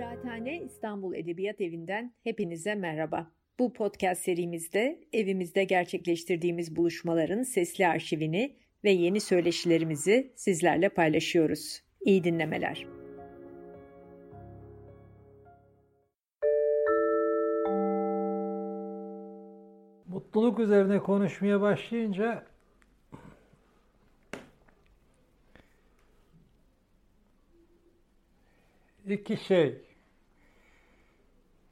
Kıraathane İstanbul Edebiyat Evi'nden hepinize merhaba. Bu podcast serimizde evimizde gerçekleştirdiğimiz buluşmaların sesli arşivini ve yeni söyleşilerimizi sizlerle paylaşıyoruz. İyi dinlemeler. Mutluluk üzerine konuşmaya başlayınca iki şey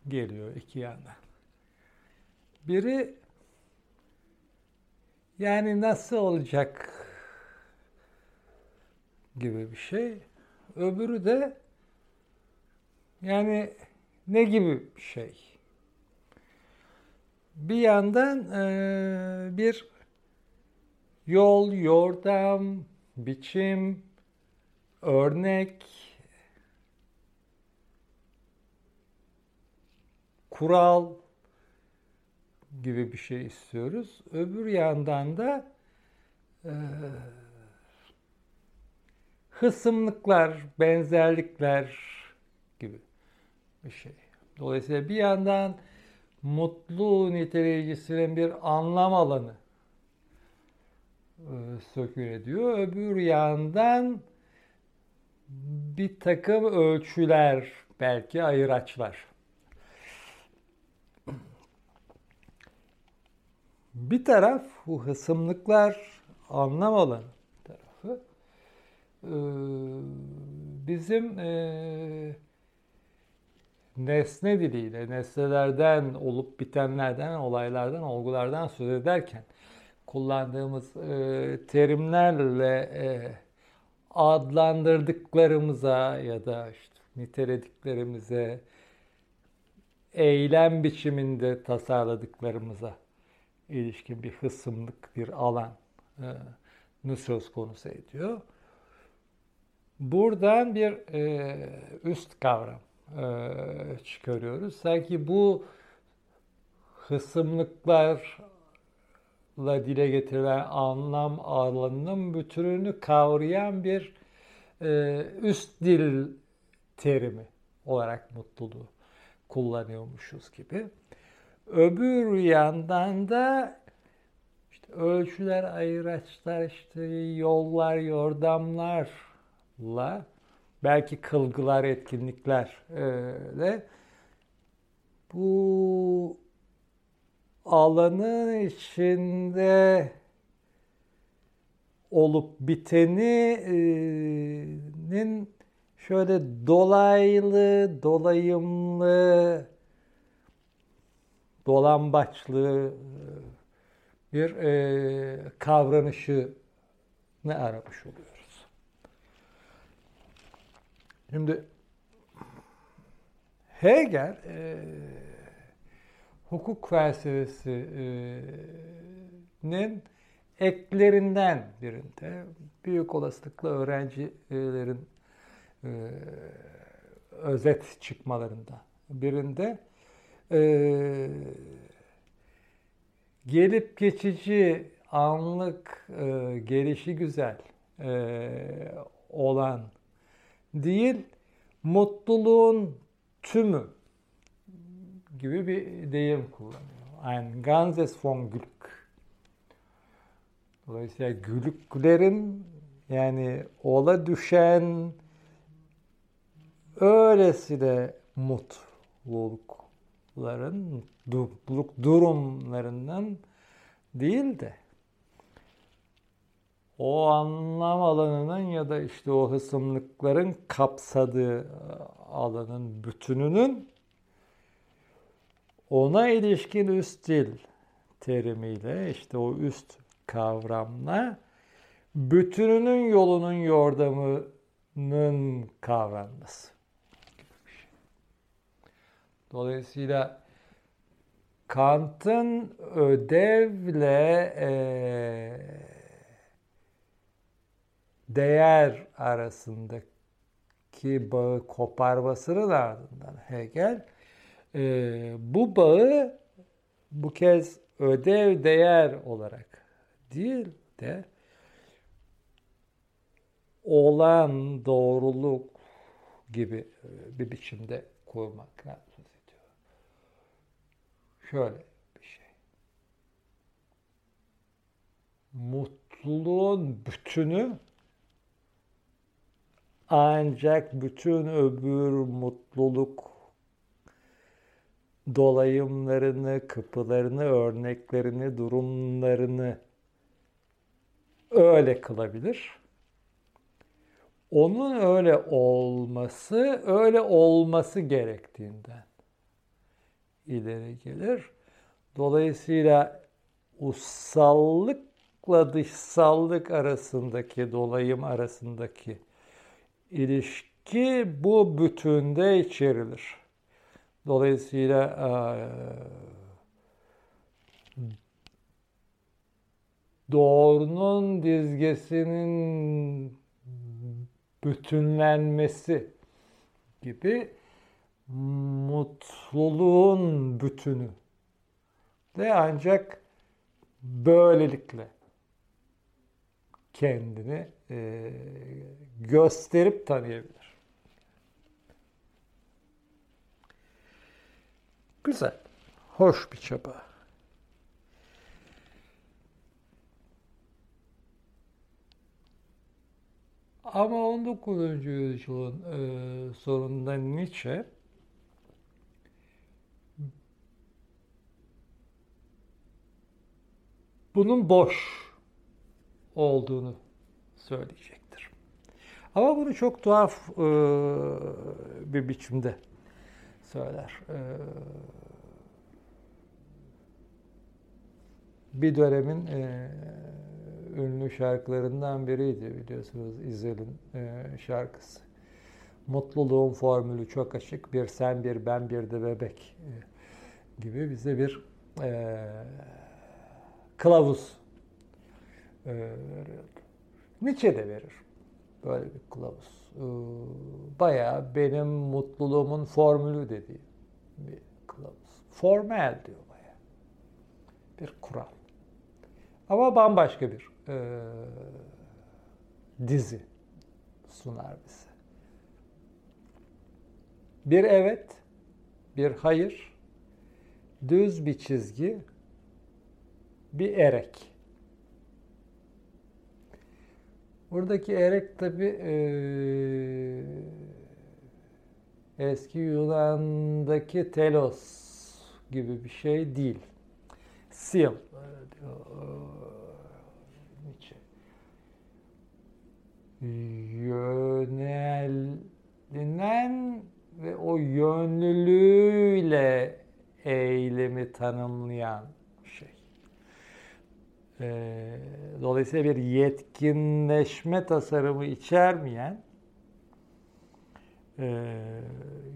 geliyor iki yandan. Biri yani nasıl olacak gibi bir şey. Öbürü de yani ne gibi bir şey. Bir yandan e, bir yol, yordam, biçim, örnek, kural gibi bir şey istiyoruz. Öbür yandan da e, hısımlıklar, benzerlikler gibi bir şey. Dolayısıyla bir yandan mutlu niteleyicisinin bir anlam alanı e, sökül ediyor. Öbür yandan bir takım ölçüler, belki ayıraçlar. Bir taraf bu hısımlıklar anlam alanı tarafı e, bizim e, nesne diliyle, nesnelerden, olup bitenlerden, olaylardan, olgulardan söz ederken kullandığımız e, terimlerle adlandırdıklarımıza ya da işte nitelediklerimize, eylem biçiminde tasarladıklarımıza ilişkin bir hısımlık, bir alan e, söz konusu ediyor. Buradan bir e, üst kavram e, çıkarıyoruz. Sanki bu hısımlıklarla dile getirilen anlam alanının bütününü kavrayan bir e, üst dil terimi olarak mutluluğu kullanıyormuşuz gibi. Öbür yandan da işte ölçüler, ayıraçlar, işte yollar, yordamlarla belki kılgılar, etkinliklerle bu alanın içinde olup biteninin şöyle dolaylı, dolayımlı, dolambaçlı bir e, kavranışı ne aramış oluyor. Şimdi Hegel e, hukuk felsefesinin eklerinden birinde büyük olasılıkla öğrencilerin e, özet çıkmalarında birinde e, gelip geçici anlık e, gelişi güzel e, olan değil, mutluluğun tümü gibi bir deyim kullanıyor. Ein ganzes von Glück. Dolayısıyla gülüklerin yani ola düşen öylesine mutlulukların, mutluluk durumlarından değil de o anlam alanının ya da işte o hısımlıkların kapsadığı e, alanın bütününün ona ilişkin üst dil terimiyle işte o üst kavramla bütününün yolunun yordamının kavranması. Dolayısıyla Kant'ın ödevle e, değer arasındaki bağı koparmasının ardından Hegel e, bu bağı bu kez ödev değer olarak değil de olan doğruluk gibi e, bir biçimde söz ediyor. Şöyle bir şey. Mutluluğun bütünü ancak bütün öbür mutluluk dolayımlarını, kapılarını, örneklerini, durumlarını öyle kılabilir. Onun öyle olması, öyle olması gerektiğinden ileri gelir. Dolayısıyla ussallıkla dışsallık arasındaki, dolayım arasındaki ilişki bu bütünde içerilir. Dolayısıyla doğrunun dizgesinin bütünlenmesi gibi mutluluğun bütünü de ancak böylelikle kendini e, gösterip tanıyabilir. Güzel, hoş bir çaba. Ama 19. yüzyılın e, sonunda Nietzsche bunun boş olduğunu söyleyecektir. Ama bunu çok tuhaf e, bir biçimde söyler. E, bir dönemin e, ünlü şarkılarından biriydi biliyorsunuz İzel'in e, şarkısı. Mutluluğun formülü çok açık. Bir sen bir ben bir de bebek e, gibi bize bir e, kılavuz e, veriyordu. Nietzsche de verir böyle bir kılavuz. E, bayağı benim mutluluğumun formülü dediği bir kılavuz. Formel diyor bayağı. Bir kural. Ama bambaşka bir e, dizi sunar bize. Bir evet, bir hayır, düz bir çizgi, bir erek. Buradaki erek tabi e, eski Yunan'daki telos gibi bir şey değil. Sil yönelilen ve o yönlülüğüyle eylemi tanımlayan. Ee, dolayısıyla bir yetkinleşme tasarımı içermeyen e,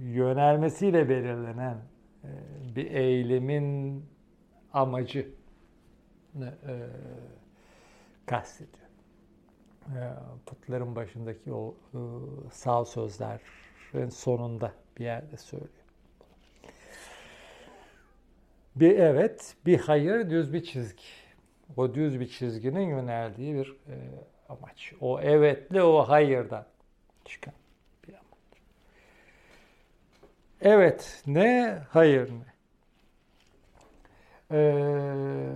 yönelmesiyle belirlenen e, bir eylemin amacı e, kastediyor e, putların başındaki o e, sağ sözlerin sonunda bir yerde söylüyor. Bir evet, bir hayır, düz bir çizgi. O düz bir çizginin yöneldiği bir e, amaç. O evetle o hayırdan çıkan bir amaç. Evet ne, hayır ne? Eee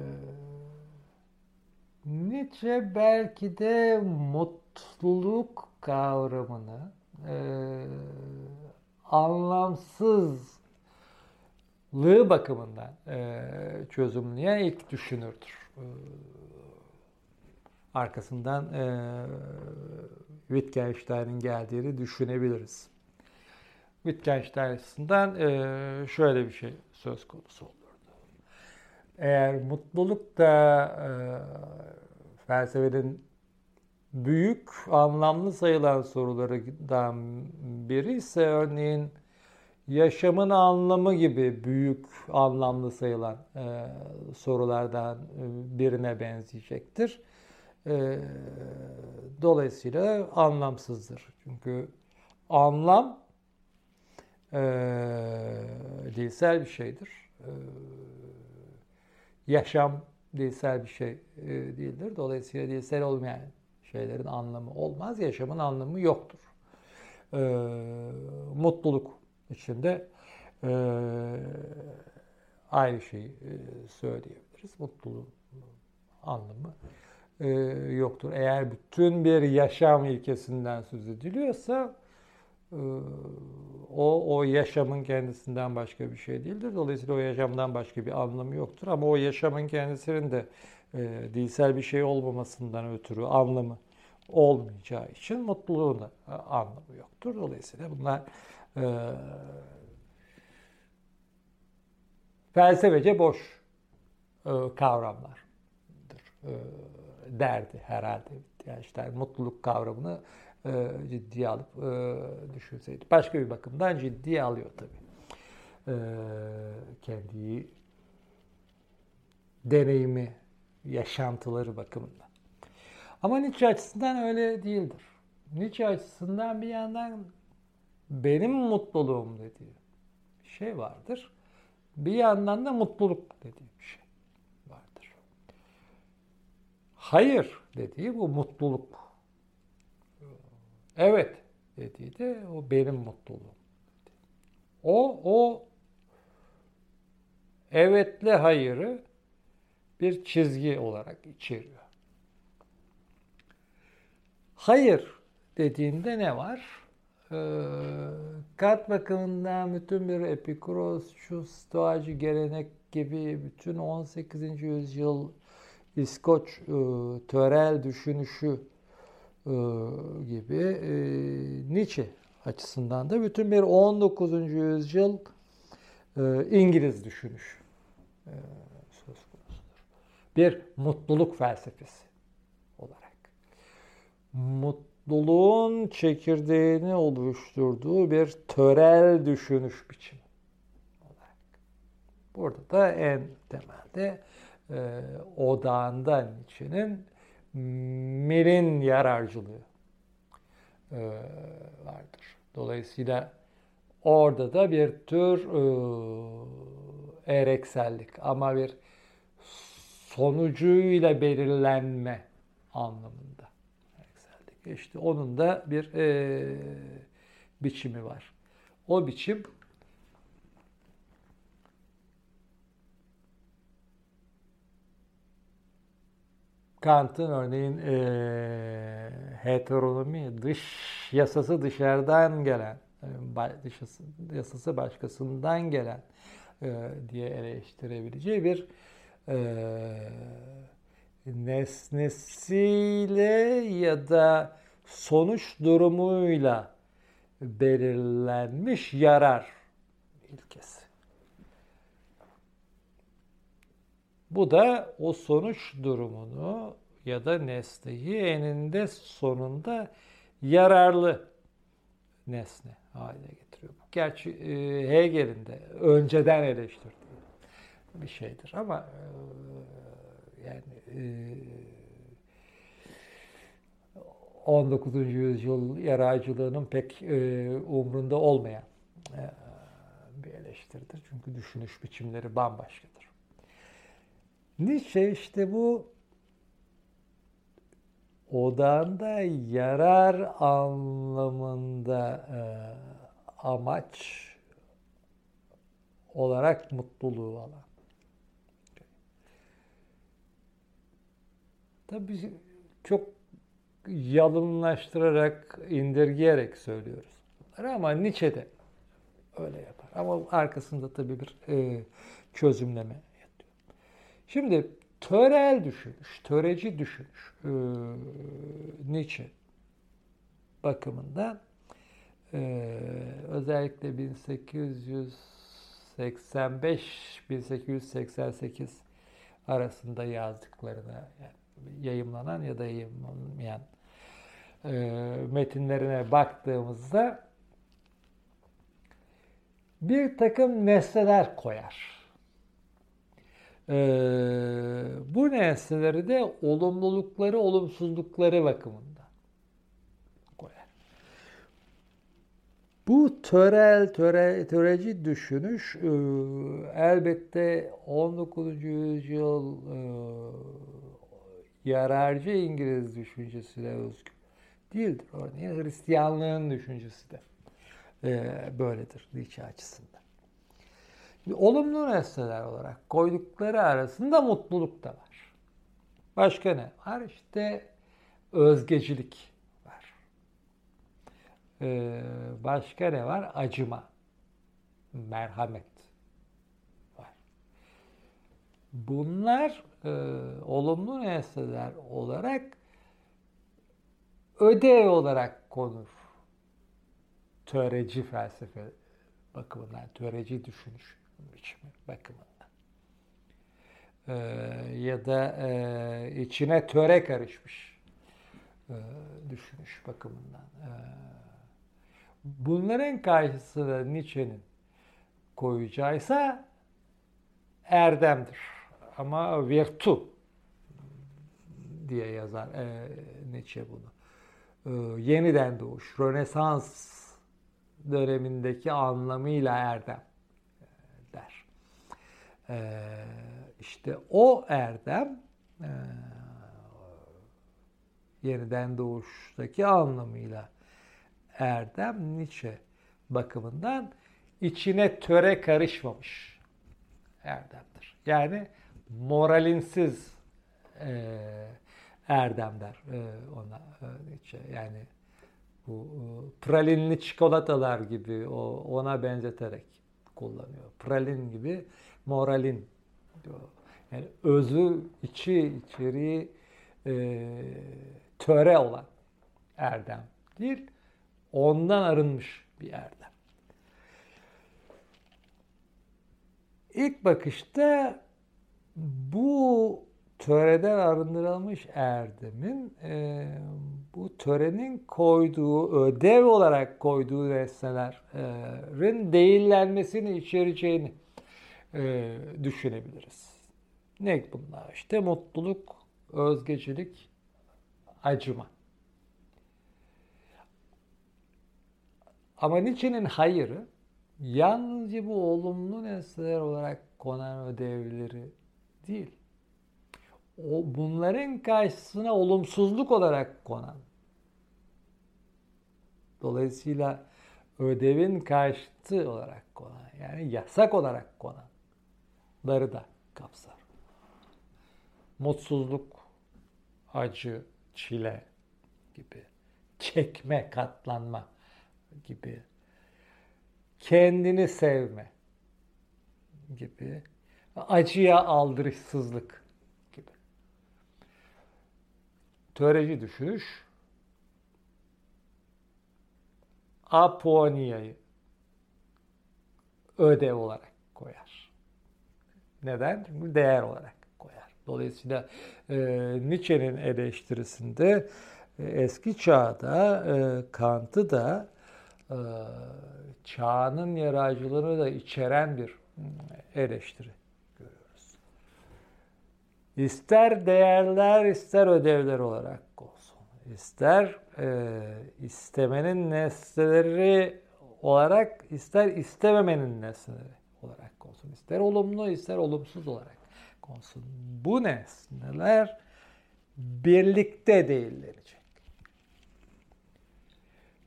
Nietzsche belki de mutluluk kavramını e, anlamsızlığı bakımından e, çözümleyen ilk düşünürdür. E, arkasından e, Wittgenstein'in geldiğini düşünebiliriz. Wittgenstein e, şöyle bir şey söz konusu olurdu. Eğer mutluluk da e, felsefenin büyük anlamlı sayılan sorularından biri ise örneğin yaşamın anlamı gibi büyük anlamlı sayılan e, sorulardan e, birine benzeyecektir. E, dolayısıyla anlamsızdır. Çünkü anlam e, dilsel bir şeydir. E, yaşam dilsel bir şey e, değildir. Dolayısıyla dilsel olmayan şeylerin anlamı olmaz. Yaşamın anlamı yoktur. E, mutluluk içinde e, aynı şeyi e, söyleyebiliriz. Mutluluğun anlamı e, yoktur. Eğer bütün bir yaşam ilkesinden söz ediliyorsa e, o, o yaşamın kendisinden başka bir şey değildir. Dolayısıyla o yaşamdan başka bir anlamı yoktur. Ama o yaşamın kendisinin de e, dilsel bir şey olmamasından ötürü anlamı olmayacağı için mutluluğun e, anlamı yoktur. Dolayısıyla bunlar e, felsefece boş e, kavramlardır. E, derdi herhalde. Yani işte mutluluk kavramını e, ciddiye alıp e, düşünseydi. Başka bir bakımdan ciddiye alıyor tabii. E, deneyimi, yaşantıları bakımından. Ama Nietzsche açısından öyle değildir. Nietzsche açısından bir yandan benim mutluluğum dediği şey vardır. Bir yandan da mutluluk dediği bir şey vardır. Hayır dediği bu mutluluk. Evet dediği de o benim mutluluğum. O, o evetle hayırı bir çizgi olarak içeriyor. Hayır dediğinde ne var? Ee, kat bakımından bütün bir Epikuros, şu stoacı gelenek gibi bütün 18. yüzyıl İskoç e, törel düşünüşü e, gibi e, Nietzsche açısından da bütün bir 19. yüzyıl İngiliz düşünüş e, söz konusudur. Bir mutluluk felsefesi olarak. Mutluluğun çekirdeğini oluşturduğu bir törel düşünüş biçimi. Burada da en temelde e, odağında Nietzsche'nin Mill'in yararcılığı e, vardır. Dolayısıyla orada da bir tür e, ereksellik ama bir sonucuyla belirlenme anlamında. İşte onun da bir e, biçimi var. O biçim Kant'ın örneğin e, heteronomi dış yasası dışarıdan gelen, dış yasası başkasından gelen e, diye eleştirebileceği bir e, nesnesiyle ya da sonuç durumuyla belirlenmiş yarar ilkesi. Bu da o sonuç durumunu ya da nesneyi eninde sonunda yararlı nesne haline getiriyor. Gerçi e, Hegel'in de önceden eleştirdiği bir şeydir ama e, yani e, 19. yüzyıl yaraycılığının pek e, umrunda olmayan e, bir eleştiridir. Çünkü düşünüş biçimleri bambaşkadır. Nietzsche işte bu odağında yarar anlamında e, amaç olarak mutluluğu alan. Tabii çok yalınlaştırarak, indirgeyerek söylüyoruz ama Nietzsche de öyle yapar. Ama arkasında tabii bir e, çözümleme Şimdi törel düşünüş, töreci düşünüş e, Nietzsche bakımından e, özellikle 1885-1888 arasında yazdıklarına yani yayımlanan ya da yayımlanmayan e, metinlerine baktığımızda bir takım nesneler koyar ee, bu nesneleri de olumlulukları, olumsuzlukları bakımında koyar. Bu törel, töre, töreci düşünüş e, elbette 19. yüzyıl e, yararcı İngiliz düşüncesine özgü değildir. Örneğin Hristiyanlığın düşüncesi de e, böyledir Nietzsche açısından. Olumlu nesneler olarak koydukları arasında mutluluk da var. Başka ne var? İşte özgecilik var. Ee, başka ne var? Acıma, merhamet var. Bunlar e, olumlu nesneler olarak ödev olarak konur. Töreci felsefe bakımından, töreci düşünüş biçimi bakımından. Ee, ya da e, içine töre karışmış e, düşünüş bakımından. E, bunların karşısında Nietzsche'nin koyacağıysa erdemdir. Ama virtu diye yazar e, Nietzsche bunu. E, yeniden doğuş, Rönesans dönemindeki anlamıyla erdem der. E, işte o erdem e, yeniden doğuştaki anlamıyla erdem Nietzsche bakımından içine töre karışmamış erdemdir. Yani moralinsiz e, erdem der e, ona Nietzsche. Yani bu e, pralinli çikolatalar gibi o ona benzeterek kullanıyor. Pralin gibi moralin diyor. Yani özü, içi, içeriği e, töre olan erdem değil, ondan arınmış bir erdem. İlk bakışta bu töreden arındırılmış erdemin e, bu törenin koyduğu, ödev olarak koyduğu nesnelerin değillenmesini içereceğini e, düşünebiliriz. Ne bunlar? İşte mutluluk, özgecilik, acıma. Ama Nietzsche'nin hayırı yalnızca bu olumlu nesneler olarak konan ödevleri değil. O bunların karşısına olumsuzluk olarak konan. Dolayısıyla ödevin karşıtı olarak konan yani yasak olarak konanları da kapsar. Mutsuzluk, acı, çile gibi, çekme, katlanma gibi, kendini sevme gibi, acıya aldırışsızlık gibi. Töreci düşünüş, aponia'yı ödev olarak koyar. Neden? Çünkü değer olarak koyar. Dolayısıyla e, Nietzsche'nin eleştirisinde e, eski çağda e, Kant'ı da e, çağının yararcılığını da içeren bir eleştiri. İster değerler ister ödevler olarak olsun. İster e, istemenin nesneleri olarak ister istememenin nesneleri olarak olsun. İster olumlu ister olumsuz olarak olsun. Bu nesneler birlikte değillenecek.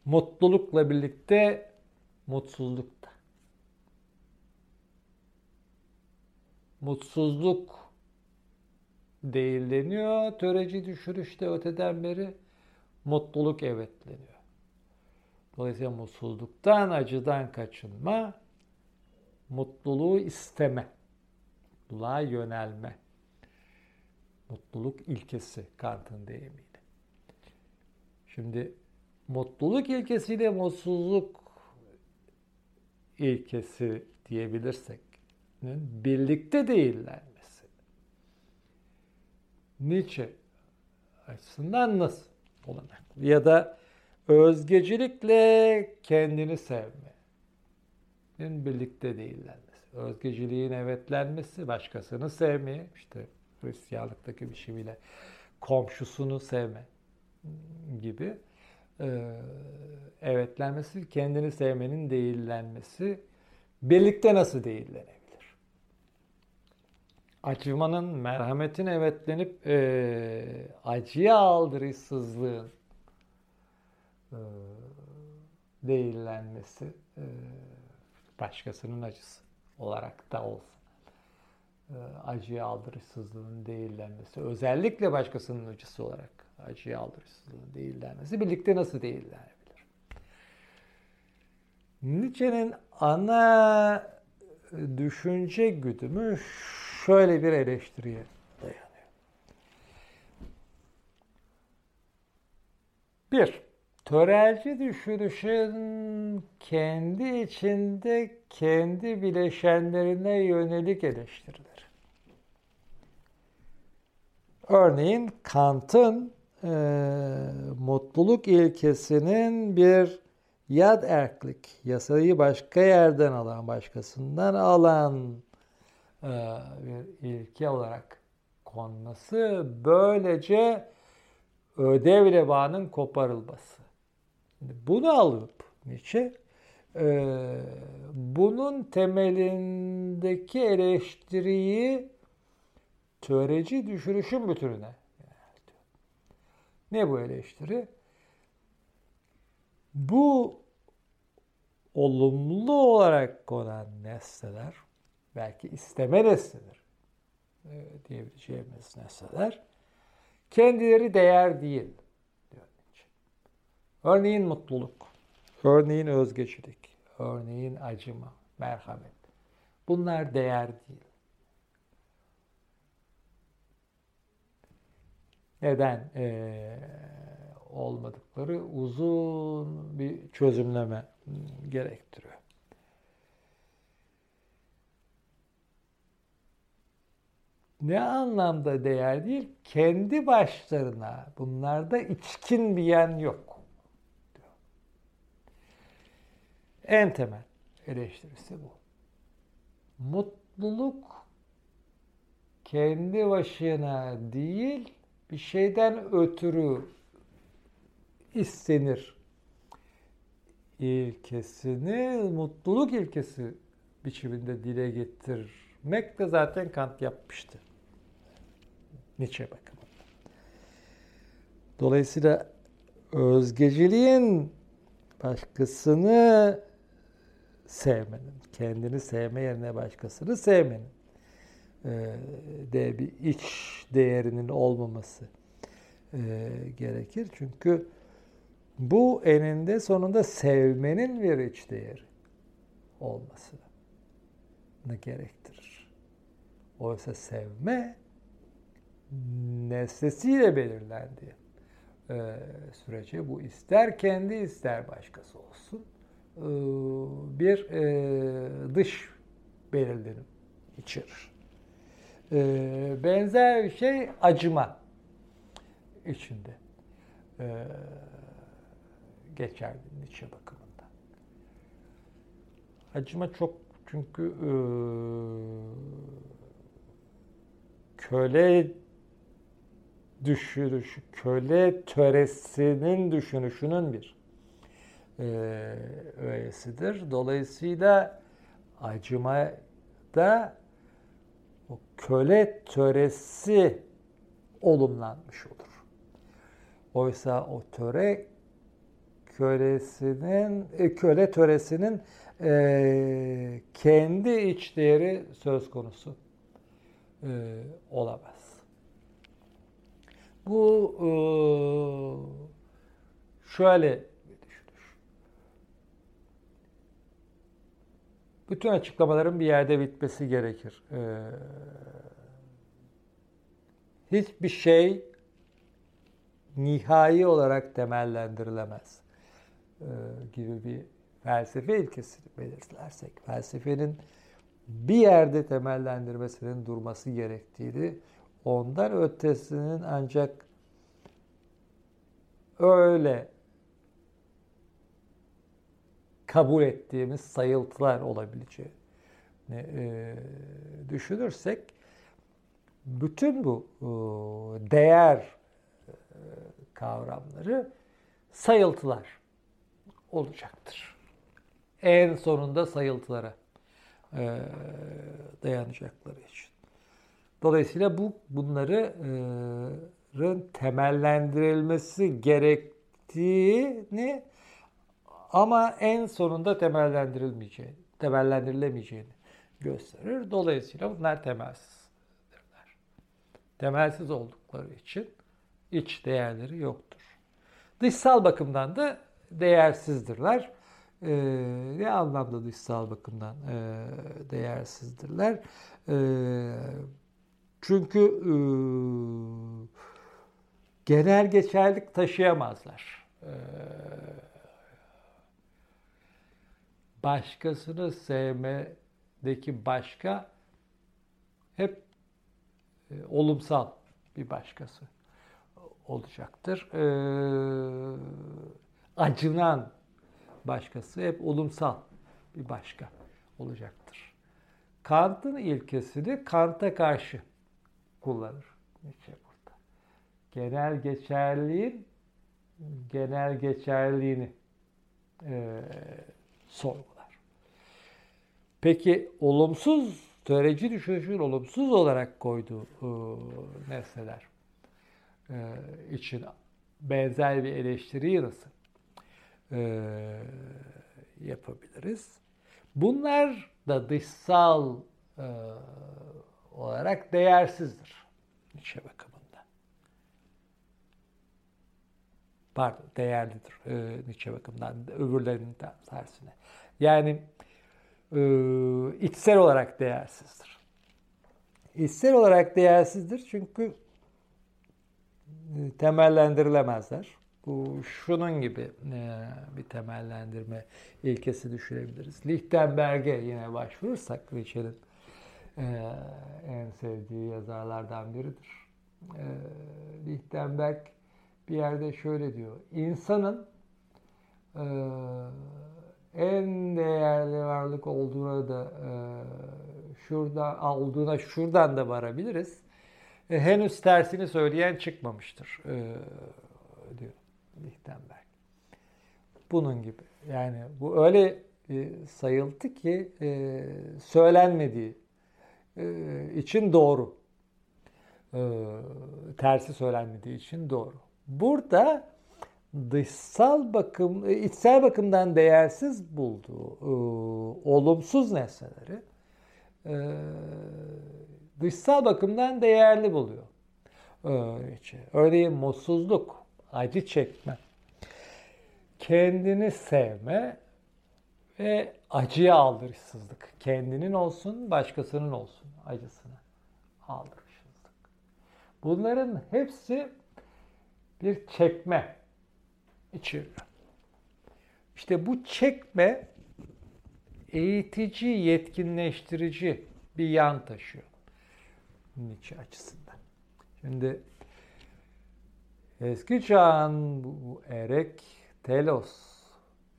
Mutlulukla birlikte mutsuzluk da. Mutsuzluk değilleniyor. Töreci düşürüşte öteden beri mutluluk evetleniyor. Dolayısıyla mutsuzluktan, acıdan kaçınma, mutluluğu isteme, mutluluğa yönelme. Mutluluk ilkesi Kant'ın deyimiyle. Şimdi mutluluk ilkesiyle mutsuzluk ilkesi diyebilirsek birlikte değillenmesi. Nietzsche açısından nasıl olacak? Ya da özgecilikle kendini sevmenin birlikte değillenmesi. Özgeciliğin evetlenmesi, başkasını sevmeye, işte Hristiyanlıktaki biçimiyle komşusunu sevme gibi e, evetlenmesi, kendini sevmenin değillenmesi birlikte nasıl değillenebilir? Acımanın, merhametin evetlenip e, acıya aldırışsızlığın e, değillenmesi e, başkasının acısı olarak da olsa e, acıya aldırışsızlığın değillenmesi özellikle başkasının acısı olarak acıya aldırışsızlığın değillenmesi birlikte nasıl değillenebilir? Nietzsche'nin ana düşünce güdümü şöyle bir eleştiriye dayanıyor. Bir, törelci düşünüşün kendi içinde kendi bileşenlerine yönelik eleştirileri. Örneğin Kant'ın e, mutluluk ilkesinin bir yad erklik, yasayı başka yerden alan, başkasından alan bir ilke olarak konması böylece ödevle bağının koparılması. Bunu alıp Nietzsche bunun temelindeki eleştiriyi töreci düşürüşün bütününe ne bu eleştiri? Bu olumlu olarak konan nesneler, belki isteme nesnedir e, diyebileceğimiz nesneler, kendileri değer değil. Diyor Örneğin mutluluk, örneğin özgecilik, örneğin acıma, merhamet. Bunlar değer değil. Neden ee, olmadıkları uzun bir çözümleme gerektiriyor. Ne anlamda değer değil? Kendi başlarına bunlarda içkin bir yan yok. En temel eleştirisi bu. Mutluluk kendi başına değil, bir şeyden ötürü istenir ilkesini mutluluk ilkesi biçiminde dile getirmek de zaten Kant yapmıştı. Nietzsche bakımından. Dolayısıyla özgeciliğin başkasını sevmenin, kendini sevme yerine başkasını sevmenin de bir iç değerinin olmaması gerekir. Çünkü bu eninde sonunda sevmenin bir iç değeri olmasını gerektirir. Oysa sevme nesnesiyle belirlendi e, sürece bu ister kendi ister başkası olsun e, bir e, dış belirlenim içerir. E, benzer bir şey acıma içinde. Geçerli Nietzsche bakımından. Acıma çok çünkü köle düşünüşü, köle töresinin düşünüşünün bir e, öğesidir. Dolayısıyla acıma da o köle töresi olumlanmış olur. Oysa o töre kölesinin e, köle töresinin e, kendi iç değeri söz konusu e, olamaz. Bu e, şöyle. Bütün açıklamaların bir yerde bitmesi gerekir. E, hiçbir şey nihai olarak temellendirilemez. E, gibi bir felsefe ilkesini belirtilersek, felsefenin bir yerde temellendirmesinin durması gerektiğini, ondan ötesinin ancak öyle kabul ettiğimiz sayıltılar olabileceğini e, düşünürsek, bütün bu e, değer e, kavramları sayıltılar olacaktır. En sonunda sayıltılara dayanacakları için. Dolayısıyla bu bunların temellendirilmesi gerektiğini ama en sonunda temellendirilmeyeceğini, temellendirilemeyeceğini gösterir. Dolayısıyla bunlar temelsizdirler. Temelsiz oldukları için iç değerleri yoktur. Dışsal bakımdan da değersizdirler. Ee, ne anlamda dışsal bakımdan e, değersizdirler? Ee, çünkü e, genel geçerlik taşıyamazlar. Ee, başkasını sevmedeki başka hep e, olumsal bir başkası olacaktır. E, acınan başkası hep olumsal bir başka olacaktır. Kant'ın ilkesini Kant'a karşı kullanır. Nietzsche burada. Genel geçerliğin genel geçerliğini e, sorgular. Peki olumsuz, töreci düşünüşün olumsuz olarak koyduğu e, nesneler e, için benzer bir eleştiriyi nasıl e, yapabiliriz? Bunlar da dışsal e, olarak değersizdir Nietzsche bakımından. Pardon, değerlidir e, Nietzsche bakımından öbürlerinin tersine. Yani e, içsel olarak değersizdir. İçsel olarak değersizdir çünkü e, temellendirilemezler. Bu şunun gibi e, bir temellendirme ilkesi düşünebiliriz. Lichtenberg'e yine başvurursak Nietzsche'nin e, en sevdiği yazarlardan biridir. E, Lichtenberg bir yerde şöyle diyor. İnsanın e, en değerli varlık olduğuna da e, şurada olduğuna şuradan da varabiliriz. E, henüz tersini söyleyen çıkmamıştır e, diyor Lichtenberg. Bunun gibi. Yani bu öyle e, sayıldı ki söylenmediği için doğru. E, tersi söylenmediği için doğru. Burada dışsal bakım, e, içsel bakımdan değersiz bulduğu e, olumsuz nesneleri e, dışsal bakımdan değerli buluyor. Örneğin mutsuzluk, acı çekme, kendini sevme ve acıya aldırışsızlık. Kendinin olsun, başkasının olsun acısını aldırışsızlık. Bunların hepsi bir çekme içeriyor. İşte bu çekme eğitici, yetkinleştirici bir yan taşıyor. Nietzsche açısından. Şimdi eski çağın bu erek, telos,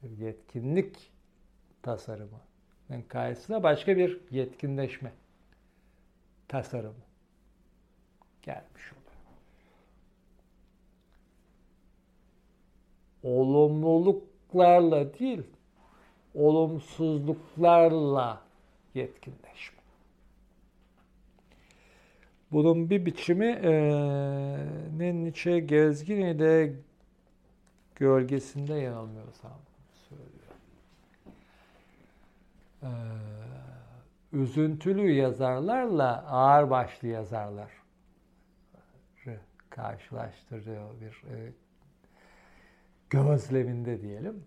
yetkinlik tasarımı karşısına başka bir yetkinleşme tasarımı gelmiş oluyor. olumluluklarla değil, olumsuzluklarla yetkinleşme. Bunun bir biçimi e, Nietzsche gezgin ile gölgesinde yanılmıyorsam söylüyor. E, üzüntülü yazarlarla ağır başlı yazarlar karşılaştırıyor bir e, gözleminde diyelim.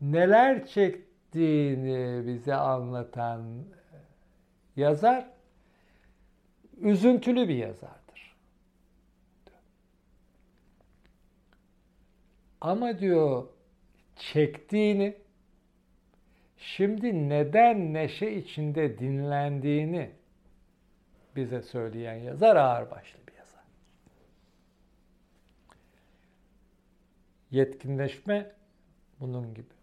Neler çektiğini bize anlatan yazar üzüntülü bir yazardır. Ama diyor çektiğini şimdi neden neşe içinde dinlendiğini bize söyleyen yazar ağırbaşlı. Yetkinleşme bunun gibi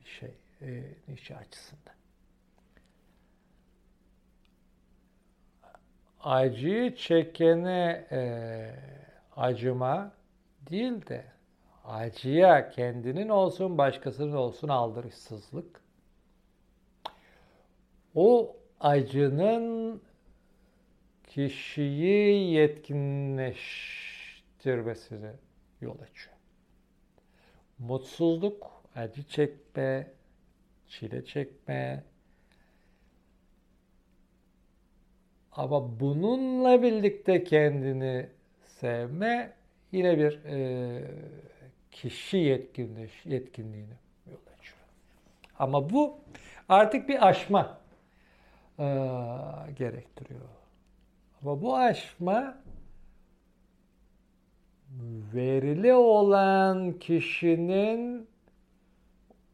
bir şey e, Nietzsche açısından. Acıyı çekene e, acıma değil de acıya kendinin olsun başkasının olsun aldırışsızlık. O acının kişiyi yetkinleştirmesine yol açıyor. mutsuzluk, acı çekme, çile çekme. Ama bununla birlikte kendini sevme yine bir e, kişi yetkinliği, yetkinliğini yol açıyor. Ama bu artık bir aşma e, gerektiriyor. Ama bu aşma verili olan kişinin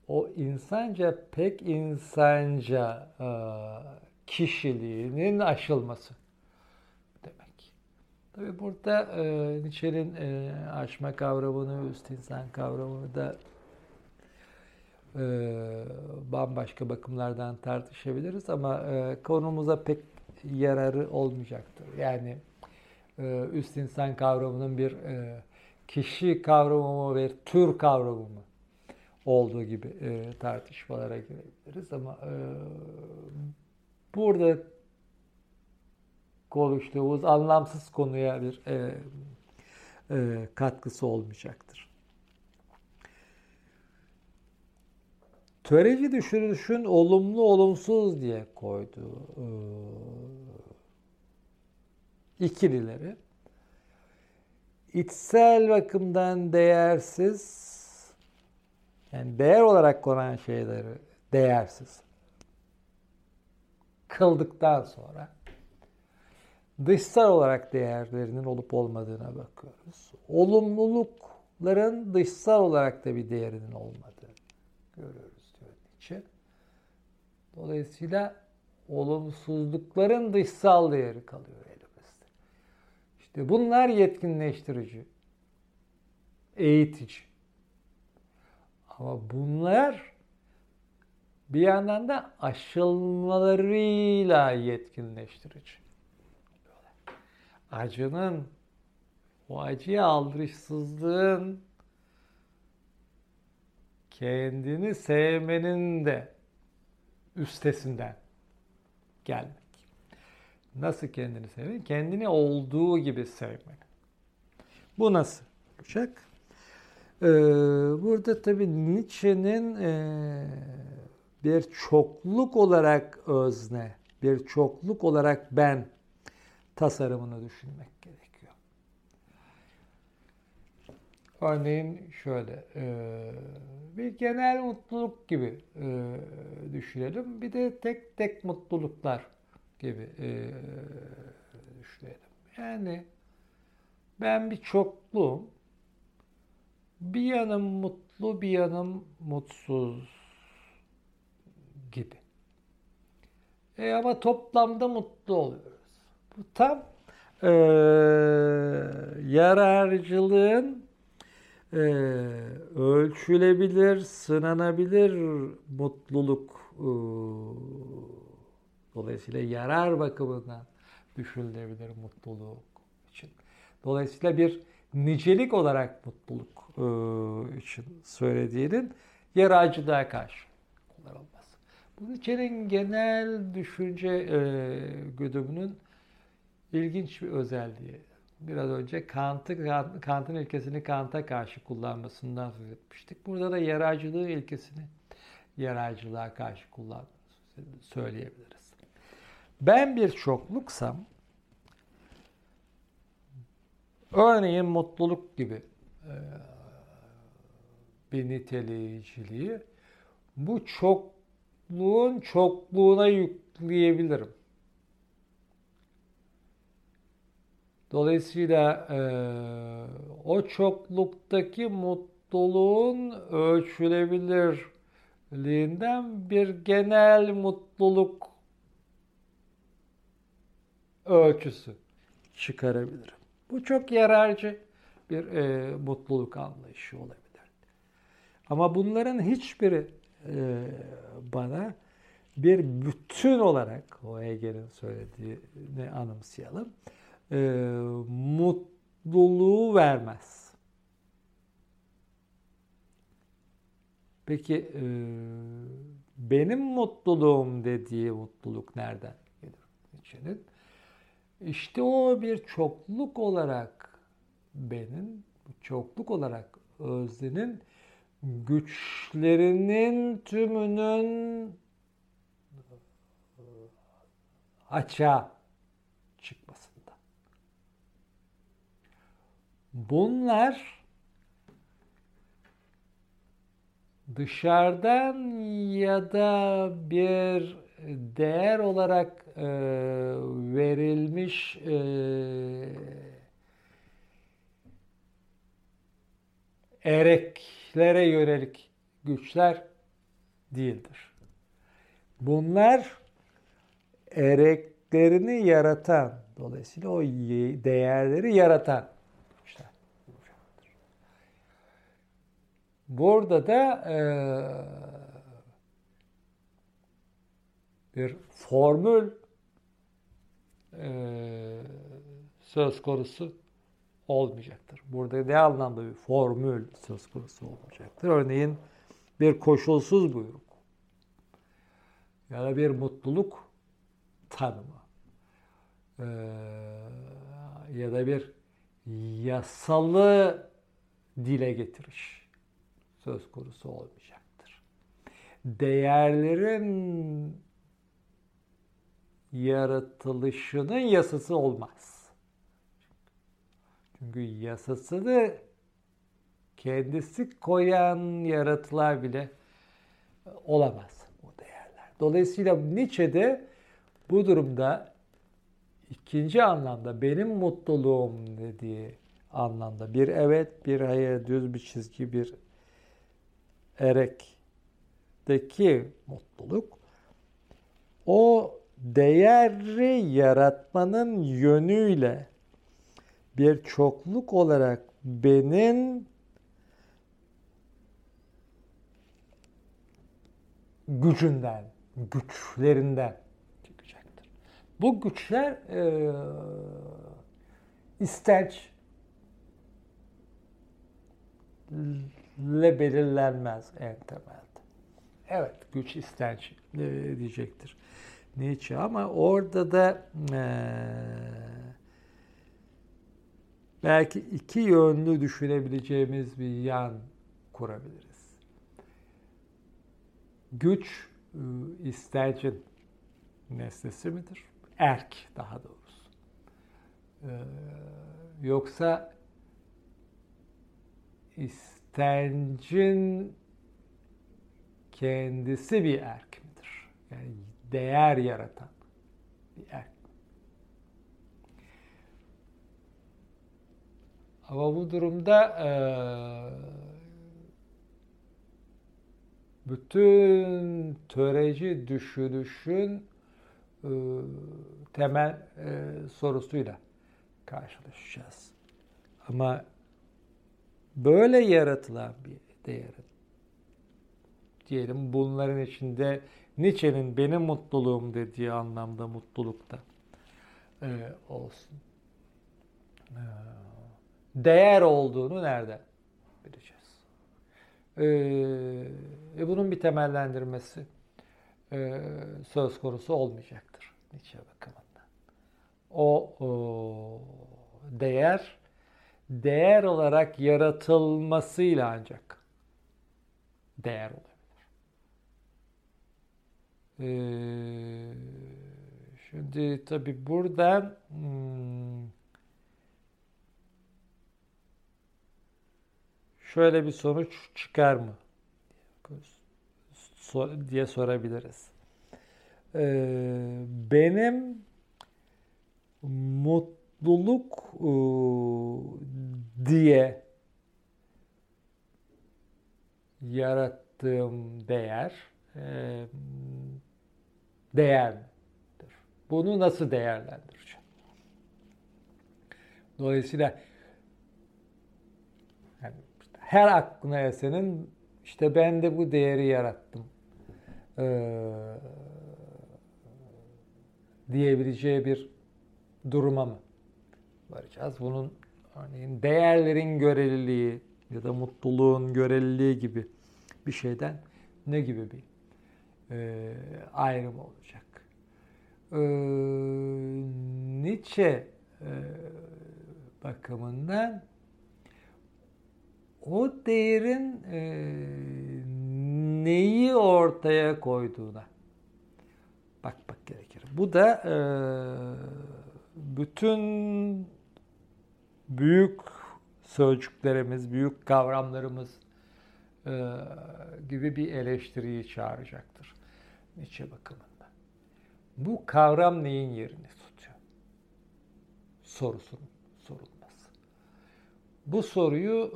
o insanca pek insanca e, kişiliğinin aşılması. Tabi burada e, Nietzsche'nin e, aşma kavramını, üst insan kavramını da e, bambaşka bakımlardan tartışabiliriz ama e, konumuza pek yararı olmayacaktır. Yani e, üst insan kavramının bir e, kişi kavramı mı ve tür kavramı mı olduğu gibi e, tartışmalara girebiliriz ama e, burada konuştuğumuz anlamsız konuya bir e, e, katkısı olmayacaktır. Töreci düşünüşün olumlu olumsuz diye koyduğu e, ikilileri içsel bakımdan değersiz yani değer olarak konan şeyleri değersiz kıldıktan sonra dışsal olarak değerlerinin olup olmadığına bakıyoruz. Olumlulukların dışsal olarak da bir değerinin olmadığını görüyoruz diyor Nietzsche. Dolayısıyla olumsuzlukların dışsal değeri kalıyor elimizde. İşte bunlar yetkinleştirici, eğitici. Ama bunlar bir yandan da aşılmalarıyla yetkinleştirici. Acının, o acıya aldırışsızlığın kendini sevmenin de üstesinden gelmek. Nasıl kendini sevmek? Kendini olduğu gibi sevmek. Bu nasıl olacak? Ee, burada tabii Nietzsche'nin e, bir çokluk olarak özne, bir çokluk olarak ben tasarımını düşünmek gerekiyor. Örneğin şöyle, e, bir genel mutluluk gibi e, düşünelim. Bir de tek tek mutluluklar gibi e, düşünelim. Yani ben bir çokluğum. Bir yanım mutlu, bir yanım mutsuz gibi. E ama toplamda mutlu oluyoruz. Bu tam e, yararcılığın e, ölçülebilir, sınanabilir mutluluk e, dolayısıyla yarar bakımından düşünülebilir mutluluk için. Dolayısıyla bir nicelik olarak mutluluk e, için söylediğinin yararcılığa karşı kullanılması. Bu içerin genel düşünce e, güdümünün ilginç bir özelliği. Biraz önce Kant'ı, Kant'ın ilkesini Kant'a karşı kullanmasından söz etmiştik. Burada da yararcılığı ilkesini yararcılığa karşı kullanmasını söyleyebiliriz. Ben bir çokluk'sam örneğin mutluluk gibi bir niteleyiciliği bu çokluğun çokluğuna yükleyebilirim. Dolayısıyla e, o çokluktaki mutluluğun ölçülebilirliğinden bir genel mutluluk ölçüsü çıkarabilirim. Bu çok yararcı bir e, mutluluk anlayışı olabilir. Ama bunların hiçbiri e, bana bir bütün olarak o Hegel'in söylediğini anımsayalım e, mutluluğu vermez. Peki e, benim mutluluğum dediği mutluluk nereden gelir? İçinin? İşte o bir çokluk olarak benim, çokluk olarak öznenin güçlerinin tümünün açığa Bunlar dışarıdan ya da bir değer olarak e, verilmiş e, ereklere yönelik güçler değildir. Bunlar ereklerini yaratan, dolayısıyla o değerleri yaratan güçler. Burada da e, bir formül e, söz konusu olmayacaktır. Burada ne anlamda bir formül söz konusu olacaktır? Örneğin bir koşulsuz buyruk ya da bir mutluluk tanımı ee, ya da bir yasalı dile getiriş söz konusu olmayacaktır. Değerlerin yaratılışının yasası olmaz. Çünkü yasasını kendisi koyan yaratılar bile olamaz bu değerler. Dolayısıyla Nietzsche'de bu durumda ikinci anlamda benim mutluluğum dediği anlamda bir evet, bir hayır, düz bir çizgi, bir erekteki mutluluk o değeri yaratmanın yönüyle bir çokluk olarak benim gücünden, güçlerinden çıkacaktır. Bu güçler e, istenç ile belirlenmez en temelde. Evet, güç istenç e, diyecektir. Nietzsche ama orada da e, belki iki yönlü düşünebileceğimiz bir yan kurabiliriz. Güç e, istencin nesnesi midir? Erk daha doğrusu. E, yoksa istencin kendisi bir erk midir? Yani değer yaratan bir erk. Ama bu durumda e, bütün töreci düşünüşün e, temel e, sorusuyla karşılaşacağız. Ama böyle yaratılan bir değer diyelim bunların içinde Nietzsche'nin benim mutluluğum dediği anlamda mutlulukta e, olsun. E, değer olduğunu nerede bileceğiz? E, e, bunun bir temellendirmesi e, söz konusu olmayacaktır Nietzsche bakımından. O, o değer değer olarak yaratılmasıyla ancak değer olur. Ee, şimdi tabi burada hmm, şöyle bir sonuç çıkar mı diye sorabiliriz. Ee, benim mutluluk e, diye yarattığım değer e, değerdir. Bunu nasıl değerlendireceğim? Dolayısıyla yani işte her aklına esenin işte ben de bu değeri yarattım ee, diyebileceği bir duruma mı varacağız? Bunun örneğin değerlerin göreliliği ya da mutluluğun göreliliği gibi bir şeyden ne gibi bir e, ayrım olacak. E, Nietzsche e, bakımından o değerin e, neyi ortaya koyduğuna bakmak gerekir. Bu da e, bütün büyük sözcüklerimiz, büyük kavramlarımız e, gibi bir eleştiriyi çağıracaktır Nietzsche bakımından. Bu kavram neyin yerini tutuyor? Sorusunun sorulması. Bu soruyu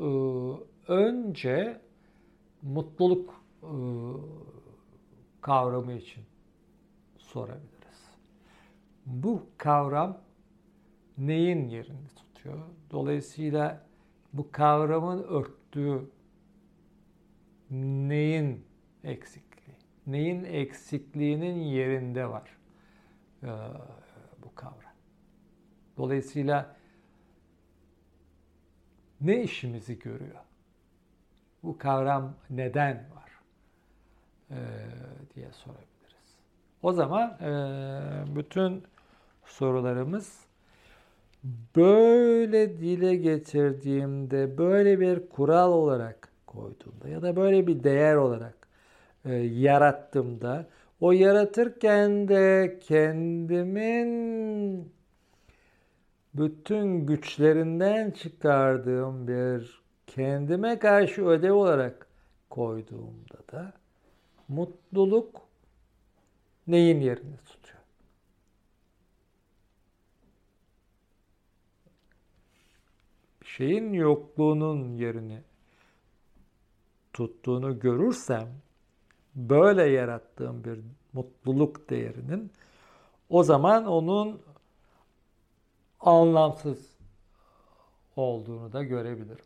e, önce mutluluk e, kavramı için sorabiliriz. Bu kavram neyin yerini tutuyor? Dolayısıyla bu kavramın örttüğü neyin eksikliği? Neyin eksikliğinin yerinde var ee, bu kavram. Dolayısıyla ne işimizi görüyor? Bu kavram neden var? Ee, diye sorabiliriz. O zaman e, bütün sorularımız böyle dile getirdiğimde böyle bir kural olarak koyduğumda ya da böyle bir değer olarak e, yarattığımda o yaratırken de kendimin bütün güçlerinden çıkardığım bir kendime karşı ödev olarak koyduğumda da mutluluk neyin yerini tutuyor? Bir şeyin yokluğunun yerini tuttuğunu görürsem böyle yarattığım bir mutluluk değerinin o zaman onun anlamsız olduğunu da görebilirim.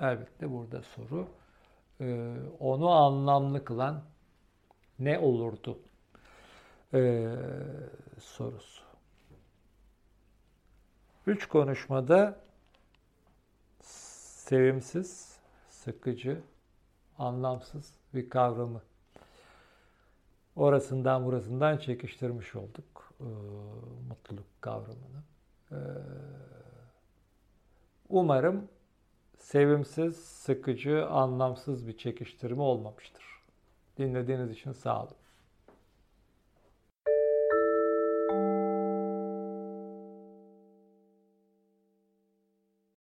Elbette burada soru e, onu anlamlı kılan ne olurdu e, sorusu. Üç konuşmada sevimsiz, sıkıcı, anlamsız bir kavramı orasından burasından çekiştirmiş olduk e, mutluluk kavramını. E, umarım sevimsiz, sıkıcı, anlamsız bir çekiştirme olmamıştır. Dinlediğiniz için sağ olun.